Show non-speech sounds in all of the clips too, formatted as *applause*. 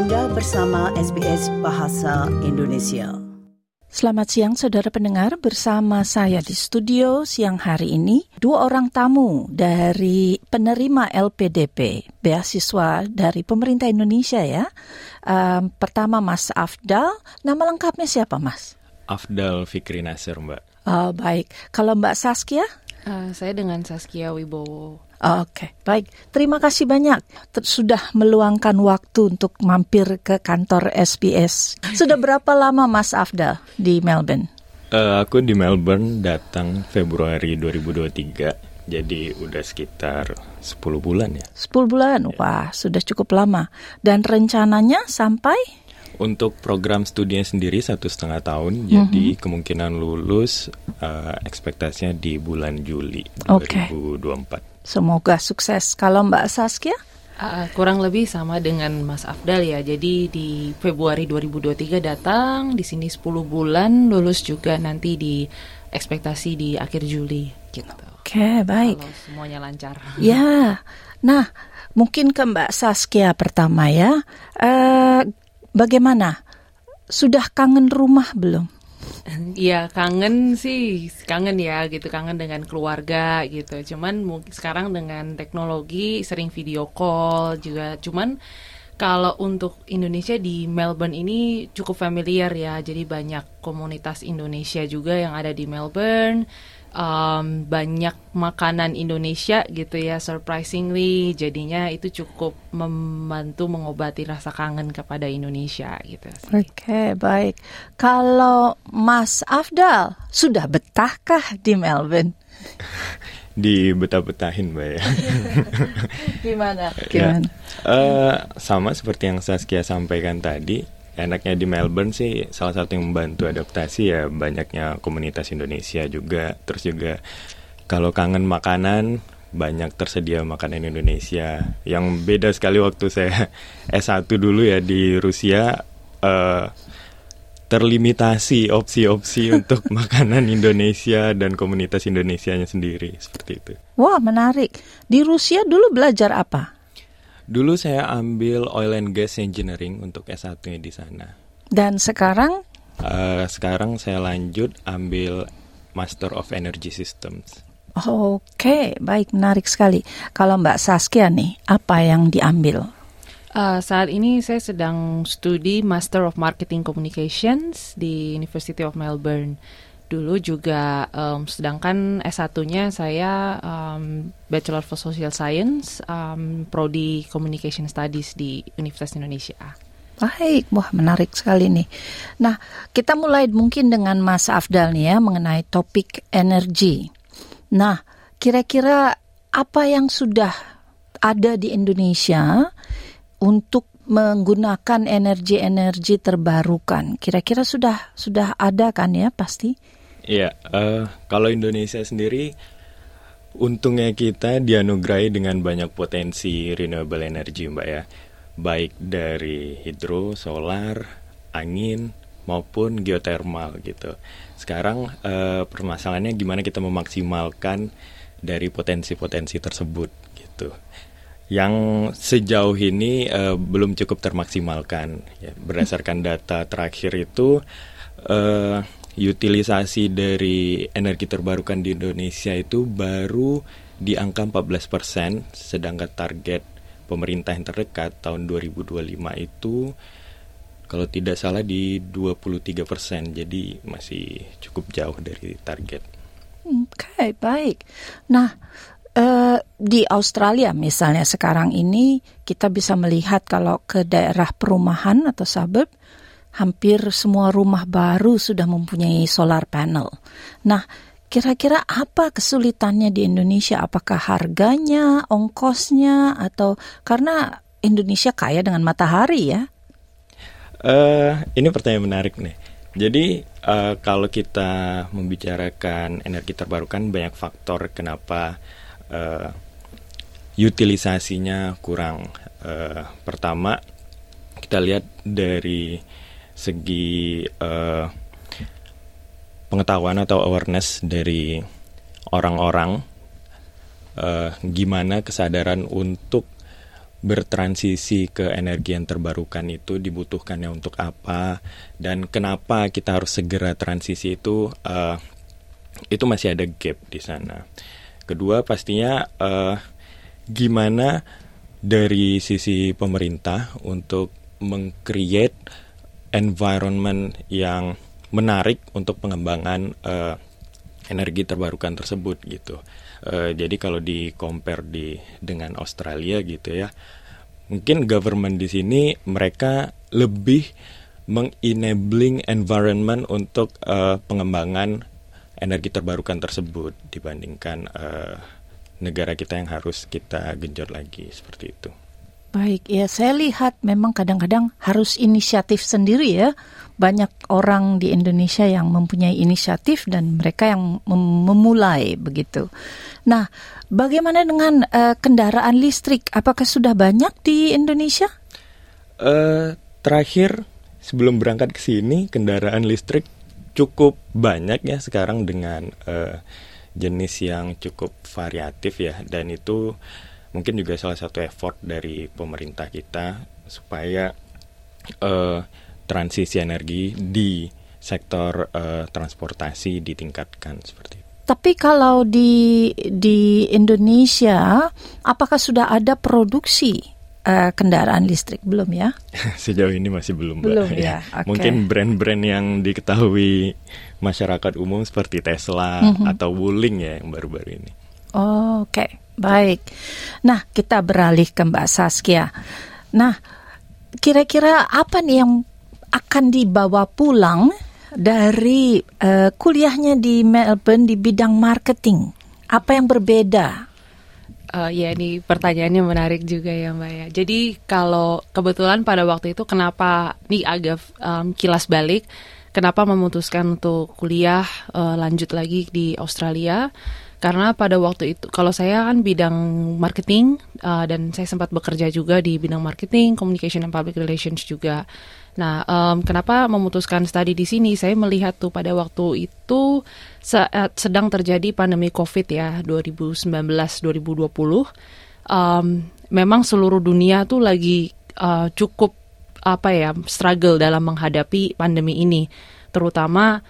Anda bersama SBS Bahasa Indonesia. Selamat siang saudara pendengar bersama saya di studio siang hari ini dua orang tamu dari penerima LPDP beasiswa dari pemerintah Indonesia ya. Um, pertama Mas Afdal, nama lengkapnya siapa Mas? Afdal Fikri Nasir Mbak. Oh baik, kalau Mbak Saskia? Uh, saya dengan Saskia Wibowo. Oke, baik. Terima kasih banyak sudah meluangkan waktu untuk mampir ke kantor SBS. Sudah *laughs* berapa lama Mas Afdal di Melbourne? Uh, aku di Melbourne datang Februari 2023. Jadi udah sekitar 10 bulan ya. 10 bulan, ya. wah sudah cukup lama. Dan rencananya sampai? Untuk program studinya sendiri satu setengah tahun, mm -hmm. jadi kemungkinan lulus uh, ekspektasinya di bulan Juli okay. 2024. Semoga sukses. Kalau Mbak Saskia? Uh, kurang lebih sama dengan Mas Afdal ya. Jadi di Februari 2023 datang, di sini 10 bulan, lulus juga nanti di ekspektasi di akhir Juli gitu. Oke, okay, baik. Kalau semuanya lancar. Ya. Nah, mungkin ke Mbak Saskia pertama ya. Uh, bagaimana? Sudah kangen rumah belum? Iya kangen sih kangen ya gitu. Kangen dengan keluarga gitu. Cuman mungkin sekarang dengan teknologi sering video call juga. Cuman kalau untuk Indonesia di Melbourne ini cukup familiar ya. Jadi banyak komunitas Indonesia juga yang ada di Melbourne um, banyak makanan Indonesia gitu ya surprisingly jadinya itu cukup membantu mengobati rasa kangen kepada Indonesia gitu. Oke okay, baik. Kalau Mas Afdal sudah betahkah di Melbourne? *laughs* di betah-betahin mbak ya. Gimana? *laughs* Gimana? Ya, uh, sama seperti yang Saskia sampaikan tadi enaknya di Melbourne sih salah satu yang membantu adaptasi ya banyaknya komunitas Indonesia juga terus juga kalau kangen makanan banyak tersedia makanan Indonesia yang beda sekali waktu saya *laughs* S1 dulu ya di Rusia uh, terlimitasi opsi-opsi *laughs* untuk makanan Indonesia dan komunitas Indonesianya sendiri seperti itu. Wah, menarik. Di Rusia dulu belajar apa? Dulu saya ambil oil and gas engineering untuk S1-nya di sana. Dan sekarang? Uh, sekarang saya lanjut ambil Master of Energy Systems. Oke, okay. baik menarik sekali. Kalau Mbak Saskia nih, apa yang diambil? Uh, saat ini saya sedang studi Master of Marketing Communications di University of Melbourne dulu juga um, sedangkan S1-nya saya um, Bachelor of Social Science um, prodi Communication Studies di Universitas Indonesia. Baik, wah menarik sekali nih. Nah, kita mulai mungkin dengan Mas Afdal nih ya mengenai topik energi. Nah, kira-kira apa yang sudah ada di Indonesia untuk menggunakan energi-energi terbarukan? Kira-kira sudah sudah ada kan ya pasti? Iya, uh, kalau Indonesia sendiri untungnya kita dianugerahi dengan banyak potensi renewable energy, Mbak ya. Baik dari hidro, solar, angin maupun geothermal gitu. Sekarang uh, permasalahannya gimana kita memaksimalkan dari potensi-potensi tersebut gitu. Yang sejauh ini uh, belum cukup termaksimalkan ya. Berdasarkan data terakhir itu uh, utilisasi dari energi terbarukan di Indonesia itu baru di angka 14 persen, sedangkan target pemerintah yang terdekat tahun 2025 itu kalau tidak salah di 23 persen, jadi masih cukup jauh dari target. Oke, okay, baik. Nah, uh, di Australia misalnya sekarang ini kita bisa melihat kalau ke daerah perumahan atau suburb hampir semua rumah baru sudah mempunyai solar panel. Nah, kira-kira apa kesulitannya di Indonesia? Apakah harganya, ongkosnya, atau karena Indonesia kaya dengan matahari ya? Uh, ini pertanyaan menarik nih. Jadi uh, kalau kita membicarakan energi terbarukan banyak faktor kenapa uh, utilisasinya kurang. Uh, pertama kita lihat dari segi uh, pengetahuan atau awareness dari orang-orang uh, gimana kesadaran untuk bertransisi ke energi yang terbarukan itu dibutuhkannya untuk apa dan kenapa kita harus segera transisi itu uh, itu masih ada gap di sana. Kedua pastinya uh, gimana dari sisi pemerintah untuk mengcreate environment yang menarik untuk pengembangan uh, energi terbarukan tersebut gitu. Uh, jadi kalau di compare di dengan Australia gitu ya, mungkin government di sini mereka lebih mengenabling environment untuk uh, pengembangan energi terbarukan tersebut dibandingkan uh, negara kita yang harus kita genjot lagi seperti itu. Baik, ya saya lihat memang kadang-kadang harus inisiatif sendiri ya. Banyak orang di Indonesia yang mempunyai inisiatif dan mereka yang mem memulai begitu. Nah, bagaimana dengan uh, kendaraan listrik? Apakah sudah banyak di Indonesia? Uh, terakhir sebelum berangkat ke sini kendaraan listrik cukup banyak ya sekarang dengan uh, jenis yang cukup variatif ya dan itu mungkin juga salah satu effort dari pemerintah kita supaya uh, transisi energi di sektor uh, transportasi ditingkatkan seperti itu. Tapi kalau di di Indonesia, apakah sudah ada produksi uh, kendaraan listrik belum ya? *laughs* Sejauh ini masih belum. Belum ya. Okay. Mungkin brand-brand yang diketahui masyarakat umum seperti Tesla mm -hmm. atau Wuling ya yang baru-baru ini. Oh, Oke. Okay. Baik. Nah, kita beralih ke Mbak Saskia. Nah, kira-kira apa nih yang akan dibawa pulang dari uh, kuliahnya di Melbourne di bidang marketing? Apa yang berbeda? Uh, ya ini pertanyaannya menarik juga ya Mbak ya. Jadi kalau kebetulan pada waktu itu kenapa nih agak um, kilas balik, kenapa memutuskan untuk kuliah uh, lanjut lagi di Australia? Karena pada waktu itu kalau saya kan bidang marketing uh, dan saya sempat bekerja juga di bidang marketing, communication and public relations juga. Nah, um, kenapa memutuskan studi di sini? Saya melihat tuh pada waktu itu saat sedang terjadi pandemi COVID ya 2019-2020. Um, memang seluruh dunia tuh lagi uh, cukup apa ya struggle dalam menghadapi pandemi ini, terutama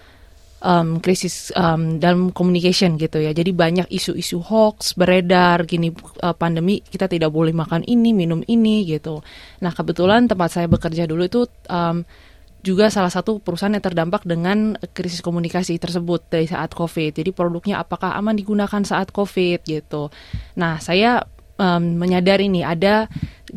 um, krisis um, dalam communication gitu ya. Jadi banyak isu-isu hoax beredar gini uh, pandemi kita tidak boleh makan ini, minum ini gitu. Nah, kebetulan tempat saya bekerja dulu itu um, juga salah satu perusahaan yang terdampak dengan krisis komunikasi tersebut dari saat COVID. Jadi produknya apakah aman digunakan saat COVID gitu. Nah, saya um, menyadari nih ada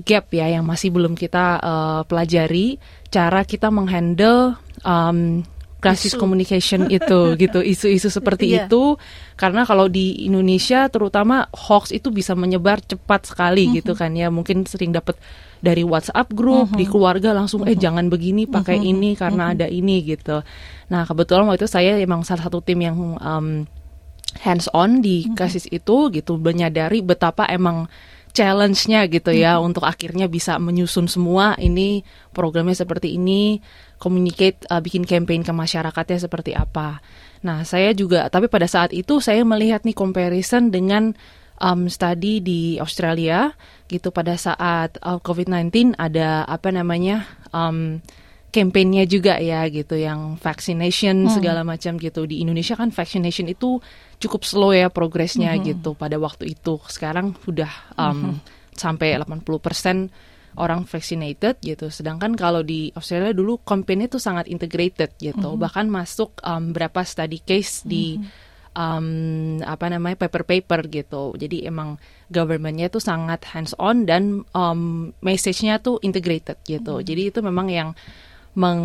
gap ya yang masih belum kita uh, pelajari cara kita menghandle um, crisis communication itu *laughs* gitu isu-isu seperti yeah. itu karena kalau di Indonesia terutama hoax itu bisa menyebar cepat sekali mm -hmm. gitu kan ya mungkin sering dapat dari WhatsApp grup mm -hmm. di keluarga langsung eh mm -hmm. jangan begini pakai mm -hmm. ini karena mm -hmm. ada ini gitu nah kebetulan waktu itu saya emang salah satu tim yang um, hands on di kasus mm -hmm. itu gitu menyadari betapa emang challenge-nya gitu ya hmm. untuk akhirnya bisa menyusun semua ini programnya seperti ini, communicate uh, bikin campaign ke masyarakatnya seperti apa. Nah, saya juga tapi pada saat itu saya melihat nih comparison dengan um, study di Australia gitu pada saat uh, COVID-19 ada apa namanya um, kampanyenya juga ya gitu yang vaccination hmm. segala macam gitu di Indonesia kan vaccination itu cukup slow ya progresnya hmm. gitu pada waktu itu sekarang sudah um, hmm. sampai 80 persen orang vaccinated gitu sedangkan kalau di Australia dulu kampanye itu sangat integrated gitu hmm. bahkan masuk um, berapa study case di hmm. um, apa namanya paper-paper gitu. Jadi emang governmentnya itu sangat hands on dan um, message-nya tuh integrated gitu. Hmm. Jadi itu memang yang meng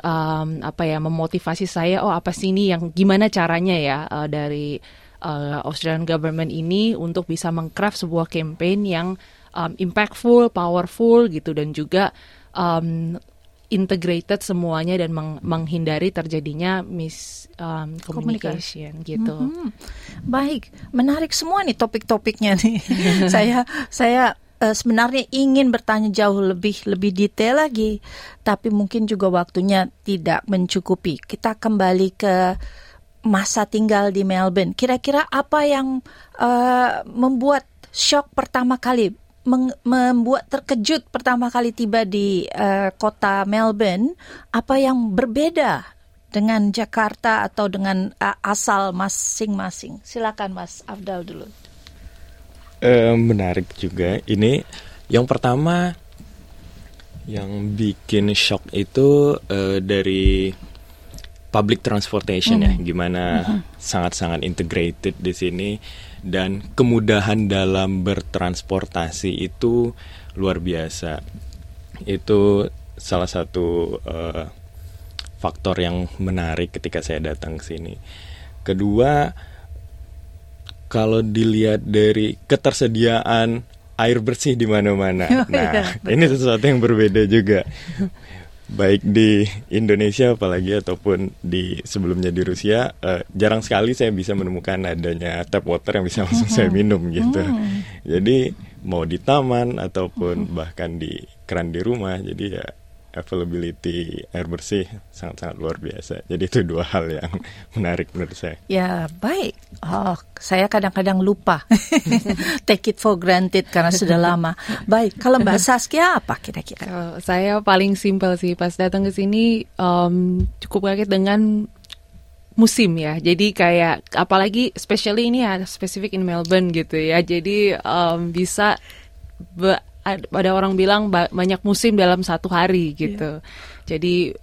um, apa ya memotivasi saya oh apa sih ini yang gimana caranya ya uh, dari uh, Australian government ini untuk bisa mengcraft sebuah campaign yang um, impactful, powerful gitu dan juga um, integrated semuanya dan meng menghindari terjadinya mis um, communication gitu. Mm -hmm. Baik, menarik semua nih topik-topiknya nih. *laughs* saya saya uh, sebenarnya ingin bertanya jauh lebih lebih detail lagi, tapi mungkin juga waktunya tidak mencukupi. Kita kembali ke masa tinggal di Melbourne. Kira-kira apa yang uh, membuat shock pertama kali membuat terkejut pertama kali tiba di uh, kota Melbourne? Apa yang berbeda dengan Jakarta atau dengan uh, asal masing-masing? Silakan Mas Afdal dulu. Uh, menarik juga. Ini yang pertama yang bikin shock itu uh, dari public transportation mm. ya, gimana sangat-sangat mm -hmm. integrated di sini dan kemudahan dalam bertransportasi itu luar biasa. Itu salah satu uh, faktor yang menarik ketika saya datang ke sini. Kedua, kalau dilihat dari ketersediaan air bersih di mana-mana. *laughs* Oh, nah, iya, ini sesuatu yang berbeda juga baik di Indonesia apalagi ataupun di sebelumnya di Rusia uh, jarang sekali saya bisa menemukan adanya tap water yang bisa langsung saya minum gitu. Hmm. Jadi mau di taman ataupun bahkan di keran di rumah jadi ya availability air bersih sangat-sangat luar biasa. Jadi itu dua hal yang *laughs* menarik menurut saya. Ya baik. Oh, saya kadang-kadang lupa. *laughs* Take it for granted karena sudah lama. Baik, kalau Mbak Saskia apa kira-kira? Uh, saya paling simpel sih pas datang ke sini um, cukup kaget dengan musim ya. Jadi kayak apalagi especially ini ya spesifik in Melbourne gitu ya. Jadi um, bisa ada orang bilang banyak musim dalam satu hari gitu. Yeah. Jadi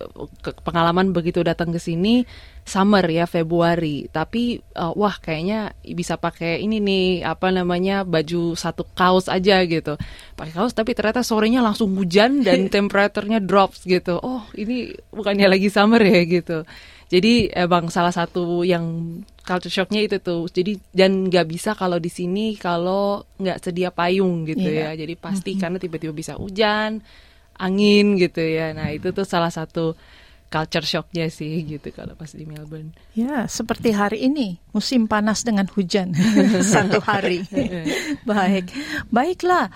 pengalaman begitu datang ke sini summer ya Februari, tapi uh, wah kayaknya bisa pakai ini nih apa namanya baju satu kaos aja gitu. Pakai kaos tapi ternyata sorenya langsung hujan dan *laughs* temperaturnya drops gitu. Oh, ini bukannya lagi summer ya gitu. Jadi emang salah satu yang culture shocknya itu tuh. Jadi dan nggak bisa kalau di sini kalau nggak sedia payung gitu yeah. ya. Jadi pasti mm-hmm. karena tiba-tiba bisa hujan, angin gitu ya. Nah itu tuh salah satu culture shocknya sih gitu kalau pas di Melbourne. Ya seperti hari ini musim panas dengan hujan *laughs* satu hari. *laughs* Baik, baiklah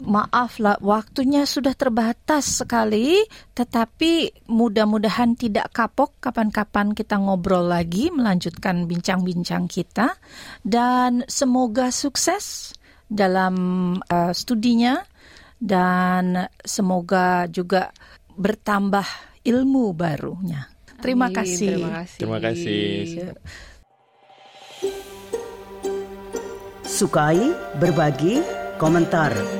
maaf lah waktunya sudah terbatas sekali tetapi mudah-mudahan tidak kapok kapan-kapan kita ngobrol lagi melanjutkan bincang-bincang kita dan semoga sukses dalam uh, studinya dan semoga juga bertambah ilmu barunya. Terima Amin, kasih. Terima kasih. Terima kasih. Sukai, berbagi, komentar.